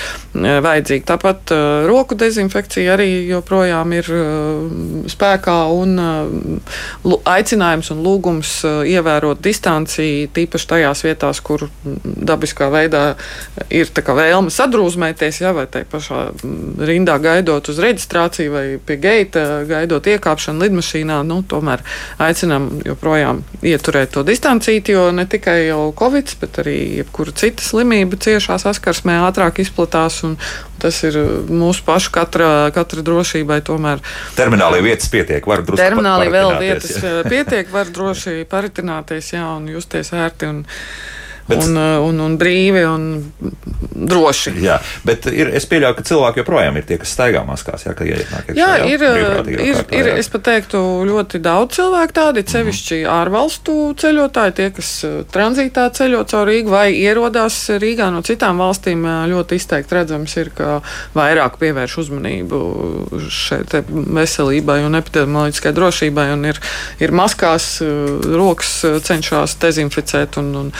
vajadzīgi. Tāpat roku dezinfekcija arī joprojām ir spēkā un aicinājums un lūgums lūgums ievērot distanci, tīpaši tajās vietās, kur dabiskā veidā ir vēlme sadrūzmēties, ja, vai tai pašā rindā gaidot uz reģistrāciju vai pie geita, gaidot iekāpšanu lidmašīnā. Nu, tomēr aicinām joprojām ieturēt to distancīti, jo ne tikai jau Covid, bet arī jebkura cita slimība ciešā saskarsmē ātrāk izplatās. Un, Tas ir mūsu pašu katra, katra drošībai. Tomēr. Terminālī vietas pietiek, var drusku Terminālī vēl vietas jā. pietiek, var droši paritināties jā, un justies ērti. Un, Bet, un, uh, un, un brīvi un droši. Jā, bet ir, es pieļauju, ka cilvēki joprojām ir tie, kas staigā maskās. Jā, ienāk, jā, jā, ir, uh, ir, kārtā, ir, es pat teiktu, ļoti daudz cilvēku tādi, sevišķi mm. ārvalstu ceļotāji, tie, kas uh, tranzītā ceļo caur Rīgu vai ierodās Rīgā no citām valstīm, ļoti izteikti redzams ir, ka vairāk pievērš uzmanību šeit veselībai un epidemioloģiskai drošībai un ir, ir maskās, rokas cenšas dezinficēt un, un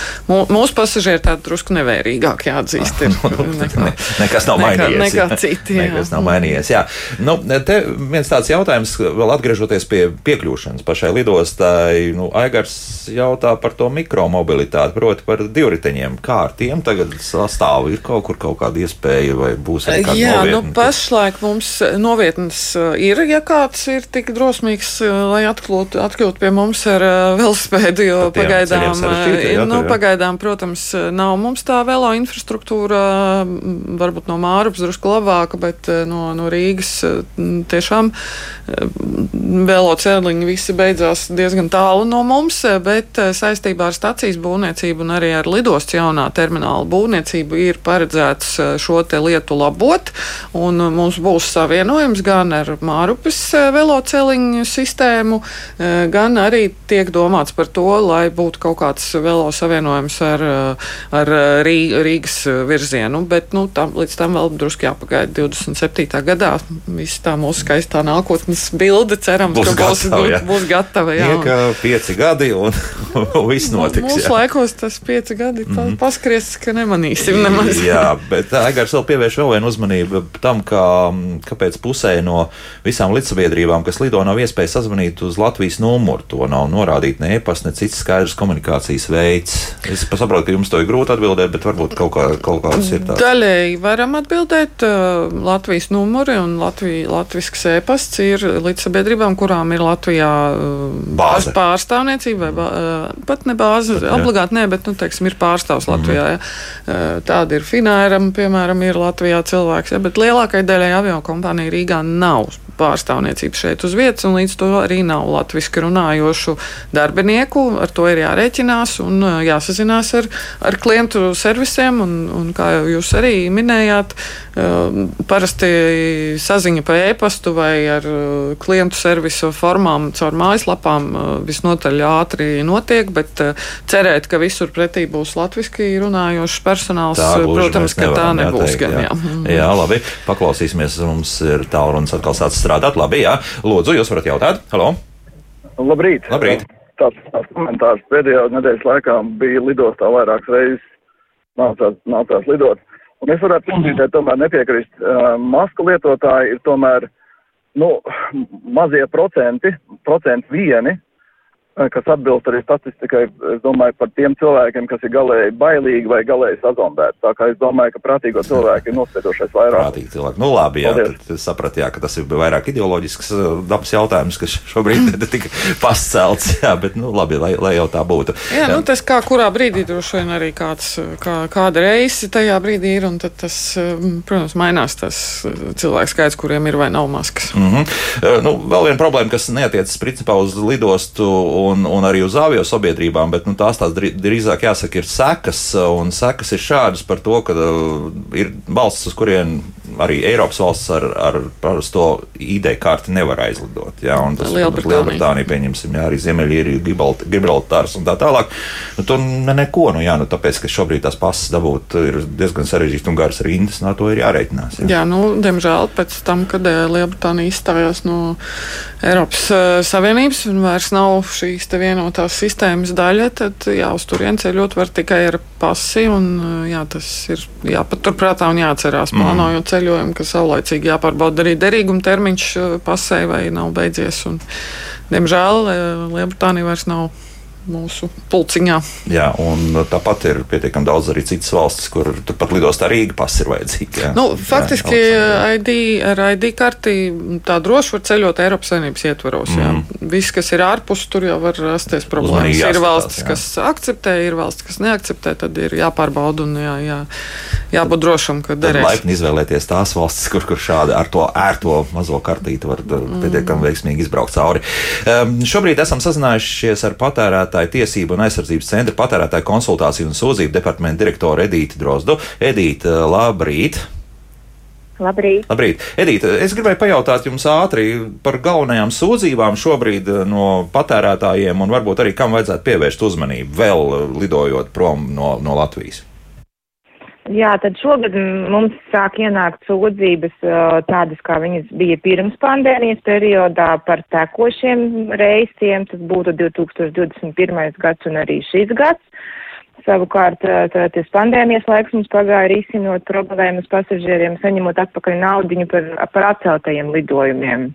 mūsu pasažieri tādi drusku nevērīgāki jāatzīst. Ir, nu, nekā, ne, nekas nav mainījies. Nekā, nekā citi, jā. nekas nav mainījies. Jā. Nu, te viens tāds jautājums, vēl atgriežoties pie piekļūšanas pašai lidostai. Nu, Aigars jautā par to mikromobilitāti, proti par divriteņiem. Kā ar tiem tagad sastāv? Ir kaut kur kaut kāda iespēja vai būs arī kāda Jā, novietni? nu pašlaik mums novietnes uh, ir, ja kāds ir tik drosmīgs, uh, lai atkļūtu, atkļūtu pie mums ar velospēdu, jo pagaidām, nu, pagaidām protams, nav mums tā velo infrastruktūra, varbūt no Mārupas drusku labāka, bet eh, no, no Rīgas tiešām eh, velo cēliņi visi beidzās diezgan tālu no mums, bet eh, saistībā ar stacijas būvniecību un arī ar lidostu jaunā termināla būvniecību ir paredzēts šo te lietu labot, un mums būs savienojums gan ar Mārupas velo cēliņu sistēmu, gan arī tiek domāts par to, lai būtu kaut kāds velo savienojums ar ar, ar Rīgas virz virzienu, bet nu, tam, līdz tam vēl drusku jāpagaida 27. gadā. Viss tā mūsu skaistā nākotnes bilde cerams, būs ka būs, gatava, būs gatava. Jā, Ieka pieci gadi un viss notiks. Mūsu jā. laikos tas pieci gadi pa, paskries, ka nemanīsim nemaz. Jā, bet Aigars vēl pievērš vēl vienu uzmanību tam, ka, kāpēc pusē no visām līdzsabiedrībām, kas lido, nav iespēja sazvanīt uz Latvijas numuru. To nav norādīt ne e-pasta, ne cits skaidrs komunikācijas veids. Es saprotu, ka jums to ir grūti atbildēt, bet varbūt kaut, kā, kaut kāds ir tāds. Daļēji varam atbildēt. uh, Latvijas numuri un Latvijas, Latvijas e-pasts ir līdzsabiedrībām, kurām ir Latvijā uh, Bāze. pārstāvniecība, vai uh, pat ne bāze, obligāti ne, bet, nu, teiksim, ir pārstāvs Latvijā. Ja. Uh, Tāda ir Finēram, piemēram, ir Latvijā cilvēks, ja, bet lielākai daļai avio kompānija Rīgā nav pārstāvniecība šeit uz vietas, un līdz to arī nav latviešu runājošu darbinieku. Ar to ir jārēķinās un uh, jāsazinās ar, ar klientu servisiem. Un, un kā jau jūs arī minējāt, uh, parasti saziņa pa e-pastu vai ar uh, klientu servisu formām caur mājaslapām visnotaļ ātri notiek, bet cerēt, ka visur pretī būs latviešu runājošs personāls, Tā, protams, ka tā nebūs. jāteikt, Gan, jā. jā. Mhm. jā, labi. Paklausīsimies. Mums ir tālrunis atkal sācis strādāt. Labi, jā. Lūdzu, jūs varat jautāt. Halo! Labrīt! Labrīt. Tāds, tāds komentārs pēdējā nedēļas laikā bija lidostā vairākas reizes nācās, nācās lidot. Un es varētu pilnībā tomēr nepiekrist. Uh, masku lietotāji ir tomēr, nu, mazie procenti, procenti vieni, kas atbilst arī statistikai, es domāju, par tiem cilvēkiem, kas ir galēji bailīgi vai galēji sazombēti. Tā kā es domāju, ka prātīgo cilvēku ir nospiedošais vairāk. Prātīgi cilvēki. Nu, labi, jā, tad es sapratu, jā, ka tas ir vairāk ideoloģisks uh, dabas jautājums, kas šobrīd tika pascelts. Jā, bet, nu, labi, lai, lai jau tā būtu. Jā, nu, tas kā kurā brīdī droši vien arī kāds, kā, kāda reize tajā brīdī ir, un tad tas, um, protams, mainās tas uh, cilvēku skaits, kuriem ir vai nav maskas. Mm -hmm. nu, vēl viena problēma, kas neatiecas principā uz lidostu un, un arī uz avio sabiedrībām, bet nu, tās tās drī- drīzāk jāsaka ir sekas. Un sekas ir šādas par to, ka uh, ir valsts, uz kurien arī Eiropas valsts ar, ar parasto ID karti nevar aizlidot. Jā, un tas Lielbritānija. Lielbritānija, pieņemsim, jā, arī Ziemeļīrija, Gibraltārs un tā tālāk. Nu, tur ne, neko, nu, jā, nu, tāpēc, ka šobrīd tās pasas dabūt ir diezgan sarežģīti un garas rindas, no to ir jārēķinās. Jā. Jā, nu, diemžēl pēc tam, kad eh, Lielbritānija izstājās no Eiropas uh, Savienības un vairs nav šīs vienotās sistēmas daļa, tad jā, uz turieni ceļot var tikai ar pasi. Un, jā, tas ir jāpaturprātā un jāatcerās, mm. plānojot ceļojumu, ka saulaicīgi jāpārbauda arī derīguma termiņš pasē vai nav beidzies. Un, diemžēl Lielbritānija vairs nav mūsu pulciņā. Jā, un tāpat ir pietiekami daudz arī citas valstis, kur turpat lidostā Rīga pasi ir vajadzīga. jā. Nu, faktiski Jā, ID, ar ID karti tā droši var ceļot Eiropas Savienības ietvaros. Mm. Viss, kas ir ārpus, tur jau var rasties problēmas. Uzmanīgi Ir valstis, jā. kas akceptē, ir valstis, kas neakceptē. Tad ir jāpārbauda un jā, jā, jābūt drošam, ka derēs. laipni izvēlēties tās valstis, kur, kur šādi ar to ērto mazo kartīti var mm. pietiekami veiksmīgi izbraukt cauri. Um, šobrīd esam sazinājušies ar patērētāju tiesību un aizsardzības centra patērētāju konsultāciju un sūdzību departamentu direktoru Edīti Drozdu. Edīti, labrīt! Labrīt! Labrīt. Edita, es gribēju pajautāt jums ātri par galvenajām sūdzībām šobrīd eh, no patērētājiem un varbūt arī kam vajadzētu pievērst uzmanību vēl eh, lidojot prom no, no Latvijas. Jā, tad šogad mums sāk ienākt sūdzības tādas, kā viņas bija pirms pandēmijas periodā par tekošiem reisiem. Tas būtu 2021. gads un arī šis gads. Savukārt, tas pandēmijas laiks mums pagāja risinot problēmas pasažieriem, saņemot atpakaļ naudiņu par, par atceltajiem lidojumiem.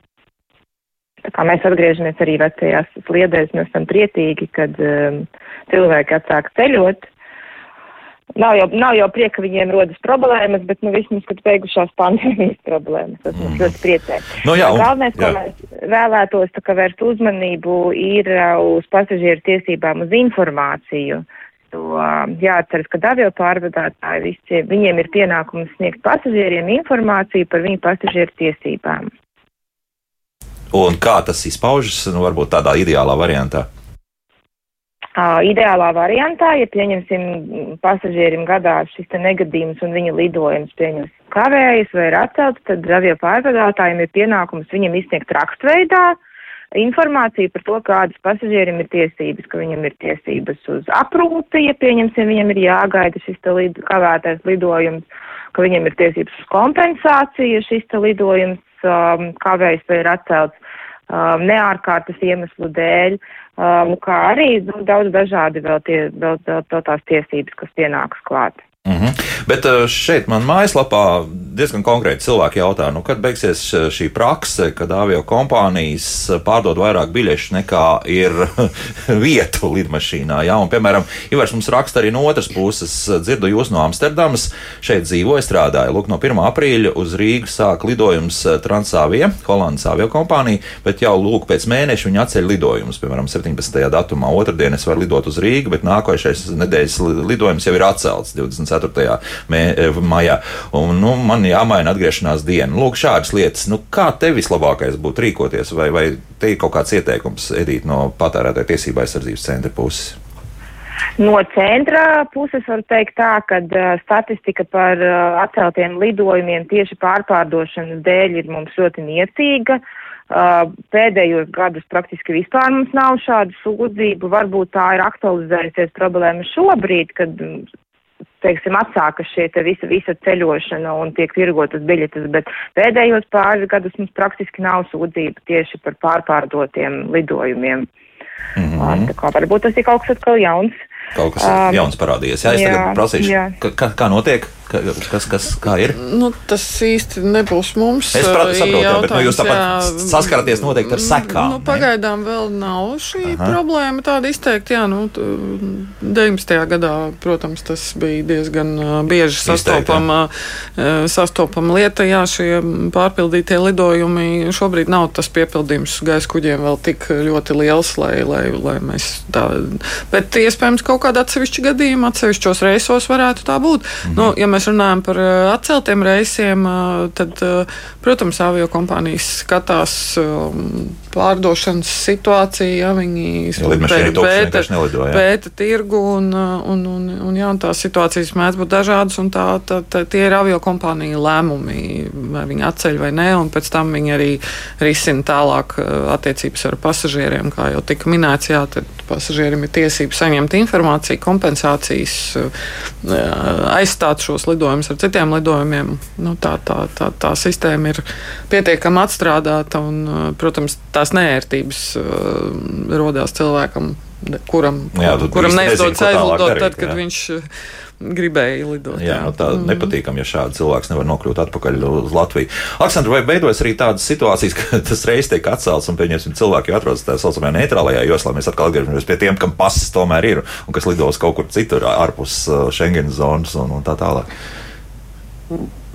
Tā kā mēs atgriežamies arī vecajās sliedēs, mēs esam priecīgi, kad um, cilvēki atsāk ceļot. Nav jau, nav jau prieka, ka viņiem rodas problēmas, bet, nu, vismaz, kad beigušās pandēmijas problēmas, tas mums ļoti priecē. Nu, jā, un- Galvenais, ko jā. mēs vēlētos, tā kā vērst uzmanību, ir uh, uz pasažieru tiesībām uz informāciju. Jo, uh, jāatceras, ka avio pārvadātāji visi, viņiem ir pienākums sniegt pasažieriem informāciju par viņu pasažieru tiesībām. Un kā tas izpaužas, nu, varbūt tādā ideālā variantā. Uh, ideālā variantā, ja pieņemsim pasažierim gadās šis te negadījums un viņa lidojums pieņems kavējas vai ir atcelts, tad avio pārvadātājiem ir pienākums viņam izsniegt rakstveidā informāciju par to, kādas pasažierim ir tiesības, ka viņam ir tiesības uz aprūpi, ja pieņemsim, viņam ir jāgaida šis te lid, kavētais lidojums, ka viņam ir tiesības uz kompensāciju, ja šis te lidojums um, kavējas vai ir atcelts um, neārkārtas iemeslu dēļ, um, kā arī nu, daudz dažādi vēl, tie, vēl, vēl, vēl tās tiesības, kas pienākas klāt. Mm -hmm. Bet eh, šeit man mājaslapā diezgan konkrēti cilvēki jautā, nu, kad beigsies eh, šī prakse, kad avio kompānijas eh, pārdod vairāk biļešu nekā ir vietu lidmašīnā. Ja? Un, piemēram, Ivars mums raksta arī no otras puses, dzirdu jūs no Amsterdamas, šeit dzīvoju, strādāju. Lūk, no 1. aprīļa uz Rīgu sāk lidojums Transavia, Holandas avio kompānija, bet jau lūk, pēc mēneša viņi atceļ lidojumus. Piemēram, 17. datumā otrdien es varu lidot uz Rīgu, bet nākošais nedēļas lidojums jau ir atcelts 20. 4. Mē, e, maijā. Un, nu, man jāmaina atgriešanās diena. Lūk, šādas lietas. Nu, kā tev vislabākais būtu rīkoties? Vai, vai te ir kaut kāds ieteikums, Edīt, no patērētāja tiesība aizsardzības centra puses? No centra puses var teikt tā, ka uh, statistika par uh, atceltiem lidojumiem tieši pārpārdošanas dēļ ir mums ļoti niecīga. Uh, pēdējos gadus praktiski vispār mums nav šādu sūdzību. Varbūt tā ir aktualizējusies problēma šobrīd, kad teiksim, atsāka šie te visa, visa ceļošana un tiek tirgotas biļetes, bet pēdējos pāris gadus mums praktiski nav sūdzība tieši par pārpārdotiem lidojumiem. Mm -hmm. Tā kā varbūt tas ir kaut kas atkal jauns. Kaut kas um, jauns parādījies. Jā, es jā, tagad prasīšu, jā. Kā, kā notiek? Kas, kas kā ir? Nu, tas īsti nebūs mums. Es saprotu, jā, bet nu, jūs tāpat saskaraties noteikti ar sekām. Nu, pagaidām vēl nav šī Aha. problēma tāda izteikti. Jā, nu, 19. gadā, protams, tas bija diezgan bieži sastopama, sastopama lieta. Jā, šie pārpildītie lidojumi šobrīd nav tas piepildījums gaisa kuģiem vēl tik ļoti liels, lai, lai, lai mēs tā. Bet iespējams kaut kādā atsevišķa gadījumā, atsevišķos reisos varētu tā būt. Mhm. Nu, ja mēs runājam par eh, atceltiem reisiem, eh, tad, eh, protams, avio kompānijas skatās pārdošanas situāciju, ja viņi pēta, pēta tirgu, un, un, un, un, jā, un tās situācijas mēdz būt dažādas, un tā, tā, tā, tie ir avio kompāniju lēmumi, vai viņi atceļ vai nē, un pēc tam viņi arī risina tālāk attiecības ar pasažieriem, kā jau tika minēts, jā, tad pasažierim ir tiesības saņemt informāciju, kompensācijas, aizstāt šos lidojumus ar citiem lidojumiem. Nu, tā, tā, tā, tā sistēma ir pietiekami atstrādāta un, protams, tās nērtības uh, rodās cilvēkam, kuram, Jā, kuram neizdodas aizlidot tad, kad jā. viņš gribēja lidot. Jā. Nu, tā mm. nepatīkami, ja šāds cilvēks nevar nokļūt atpakaļ uz Latviju. Aleksandra, vai beidojas arī tādas situācijas, ka tas reizes tiek atcelts un, pieņemsim, cilvēki atrodas tā saucamajā neitrālajā joslā? Mēs atkal atgriežamies pie tiem, kam pasas tomēr ir un kas lidos kaut kur citur, ārpus Schengen zonas un, un tā tālāk.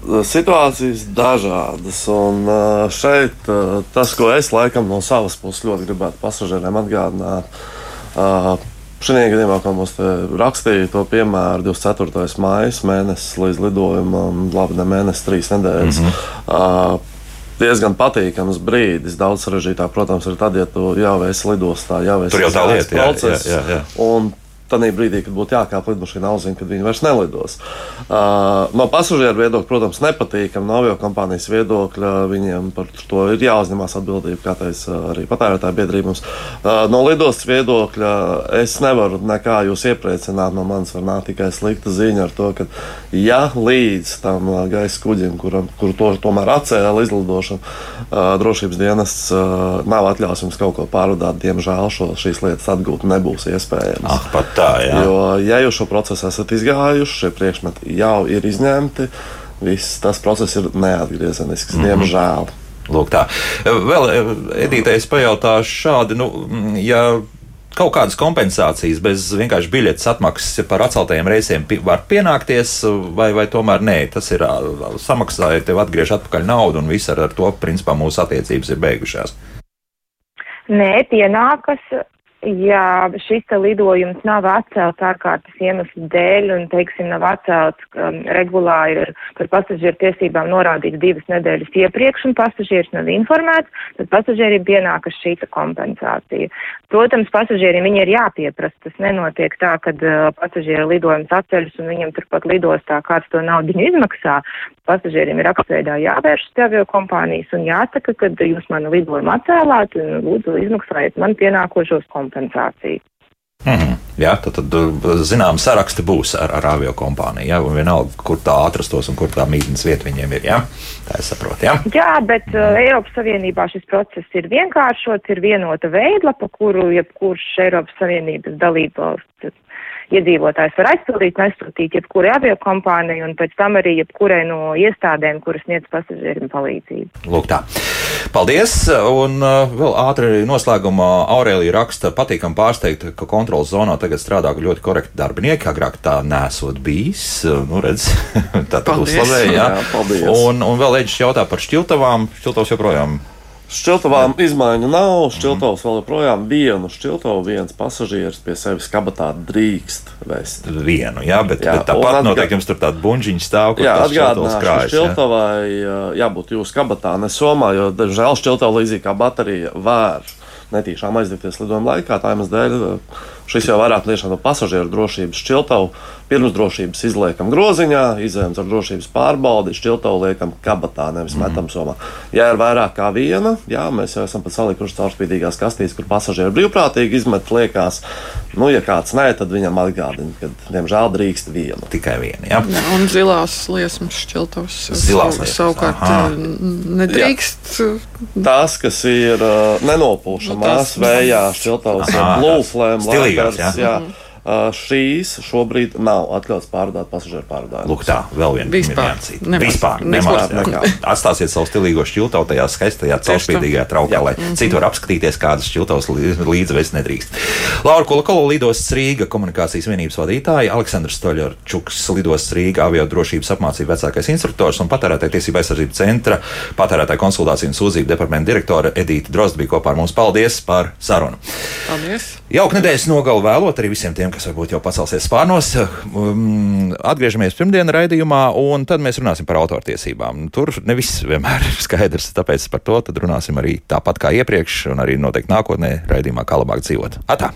Situācijas dažādas, un šeit tas, ko es laikam no savas puses ļoti gribētu pasažieriem atgādināt, Šajā gadījumā, kā mums rakstīja to piemēru, 24. maija mēnesis līdz lidojumam, labi, ne mēnesis, trīs nedēļas. Mm -hmm. uh, diezgan patīkams brīdis. Daudz sarežģītāk, protams, ir tad, ja tu jau esi lidostā, jau esi process, jā, jā, jā. Un Tad brīdī, kad būtu jākāp lidmašīnā, uzzina, ka viņi vairs nelidos. Uh, no pasažieru viedokļa, protams, nepatīkami. No avio kompānijas viedokļa viņiem par to ir jāuzņemās atbildība, kā teica arī patērētāja biedrības. Uh, no lidostas viedokļa es nevaru nekā jūs iepriecināt. No manis var nākt tikai slikta ziņa ar to, ka, ja līdz tam gaisa kuģim, kuram, kuru to tomēr atcēla izlidošanu, uh, drošības dienests uh, nav atļaus jums kaut ko pārvadāt, diemžēl šo, šīs lietas atgūt nebūs iespējams. Ah, pat tā, jā. Jo, ja jūs šo procesu esat izgājuši, šie priekšmeti jau ir izņemti, viss tas process ir neatgriezenisks, mm -hmm. diemžēl. Lūk, tā. Vēl Edītei es pajautāšu šādi, nu, ja kaut kādas kompensācijas bez vienkārši biļetes atmaksas par atceltajiem reisiem var pienākties, vai, vai tomēr nē, tas ir samaksāja, tev atgriež atpakaļ naudu un viss ar, ar to principā mūsu attiecības ir beigušās. Nē, pienākas Jā, šis lidojums nav atcelts ārkārtas iemeslu dēļ un, teiksim, nav atcelts um, regulāri par pasažieru tiesībām norādīts divas nedēļas iepriekš un pasažieris nav informēts, tad pasažierim pienākas šī kompensācija. Protams, pasažierim viņi ir jāpieprasa. Tas nenotiek tā, ka uh, pasažieru lidojums atceļas un viņam turpat lidostā kāds to naudu izmaksā. Pasažierim ir rakstveidā jāvēršas pie avio kompānijas un jāsaka, ka jūs manu lidojumu atcēlāt un lūdzu izmaksājiet man pienākošos kompensāciju kompensāciju. Mm -hmm. Jā, tad, tad zinām, saraksti būs ar, ar avio kompāniju. Ja? Vienalga, kur tā atrastos un kur tā mītnes vieta viņiem ir. Ja? Tā es saprotu. Ja? Jā, bet uh, Eiropas Savienībā šis process ir vienkāršots, ir vienota veidlapa, kuru jebkurš Eiropas Savienības dalībvalsts iedzīvotājs var aizpildīt, aizsūtīt jebkurai aviokompānijai un pēc tam arī jebkurai no iestādēm, kuras sniedz pasažieriem palīdzību. Lūk tā. Paldies! Un uh, vēl ātri noslēgumā Aurēlija raksta patīkam pārsteigt, ka kontrolas zonā tagad strādā ļoti korekti darbinieki. Agrāk tā nesot bijis. Nu, redz, tā tad uzslavēja. Jā. Jā. Un, un vēl Eģis jautā par šķiltavām. Šķiltavas joprojām Šķiltavām izmaiņu nav. Šķiltavs vēl joprojām vienu šķiltavu, viens pasažieris pie sevis kabatā drīkst vest. Vienu, jā, bet, jā, bet tāpat atgā... noteikti jums tur tāda buļģiņa stāv, kur jā, atgādināšu, krājas, šķiltavai jā? jābūt jūsu kabatā, ne somā, jo, diemžēl, šķiltava līdzīgi kā baterija vēr netīšām aizdegties lidojuma laikā. Tā iemesla dēļ šis jau vairāk liešana no pasažieru drošības šķiltavu Pirms drošības izliekam groziņā, izējām ar drošības pārbaudi, šķiltavu liekam kabatā, nevis mm. metam somā. Ja ir vairāk kā viena, jā, mēs jau esam pat salikuši caurspīdīgās kastītes, kur pasažieri brīvprātīgi izmet liekās. Nu, ja kāds nē, tad viņam atgādina, ka, diemžēl, drīkst vienu. Tikai vienu, jā. jā un zilās liesmas šķiltavas. Zilās liesmas. Savukārt nedrīkst. Jā. Tās, kas ir uh, nenopūšamās nu, vējā šķiltavas ar plūflēm, stilīgās, jā. jā. Mm -hmm šīs šobrīd nav atļauts pārdot pasažieru pārvadājumus. Lūk, tā vēl viena vispār. Vispār nemaz nekā. Atstāsiet savu stilīgo šķiltavu tajā skaistajā caurspīdīgajā traukā, lai mm -hmm. citur apskatīties, kādas šķiltavas līdzi vairs nedrīkst. Laura Kolakolo lidos Rīga komunikācijas vienības vadītāja, Aleksandrs Stoļorčuks lidos Rīga avio drošības apmācību vecākais instruktors un patērētāja tiesība aizsardzību centra patērētāja konsultāciju un sūdzību departamenta direktore Edīta Drozda bija kopā ar mums. Paldies par sarunu! Paldies! Jauka nedēļas nogalu vēlot arī visiem tiem, kas varbūt jau pacelsies spārnos. Um, atgriežamies pirmdienas raidījumā, un tad mēs runāsim par autortiesībām. Tur nevis vienmēr ir skaidrs, tāpēc par to runāsim arī tāpat kā iepriekš, un arī noteikti nākotnē raidījumā, kā labāk dzīvot. Atā!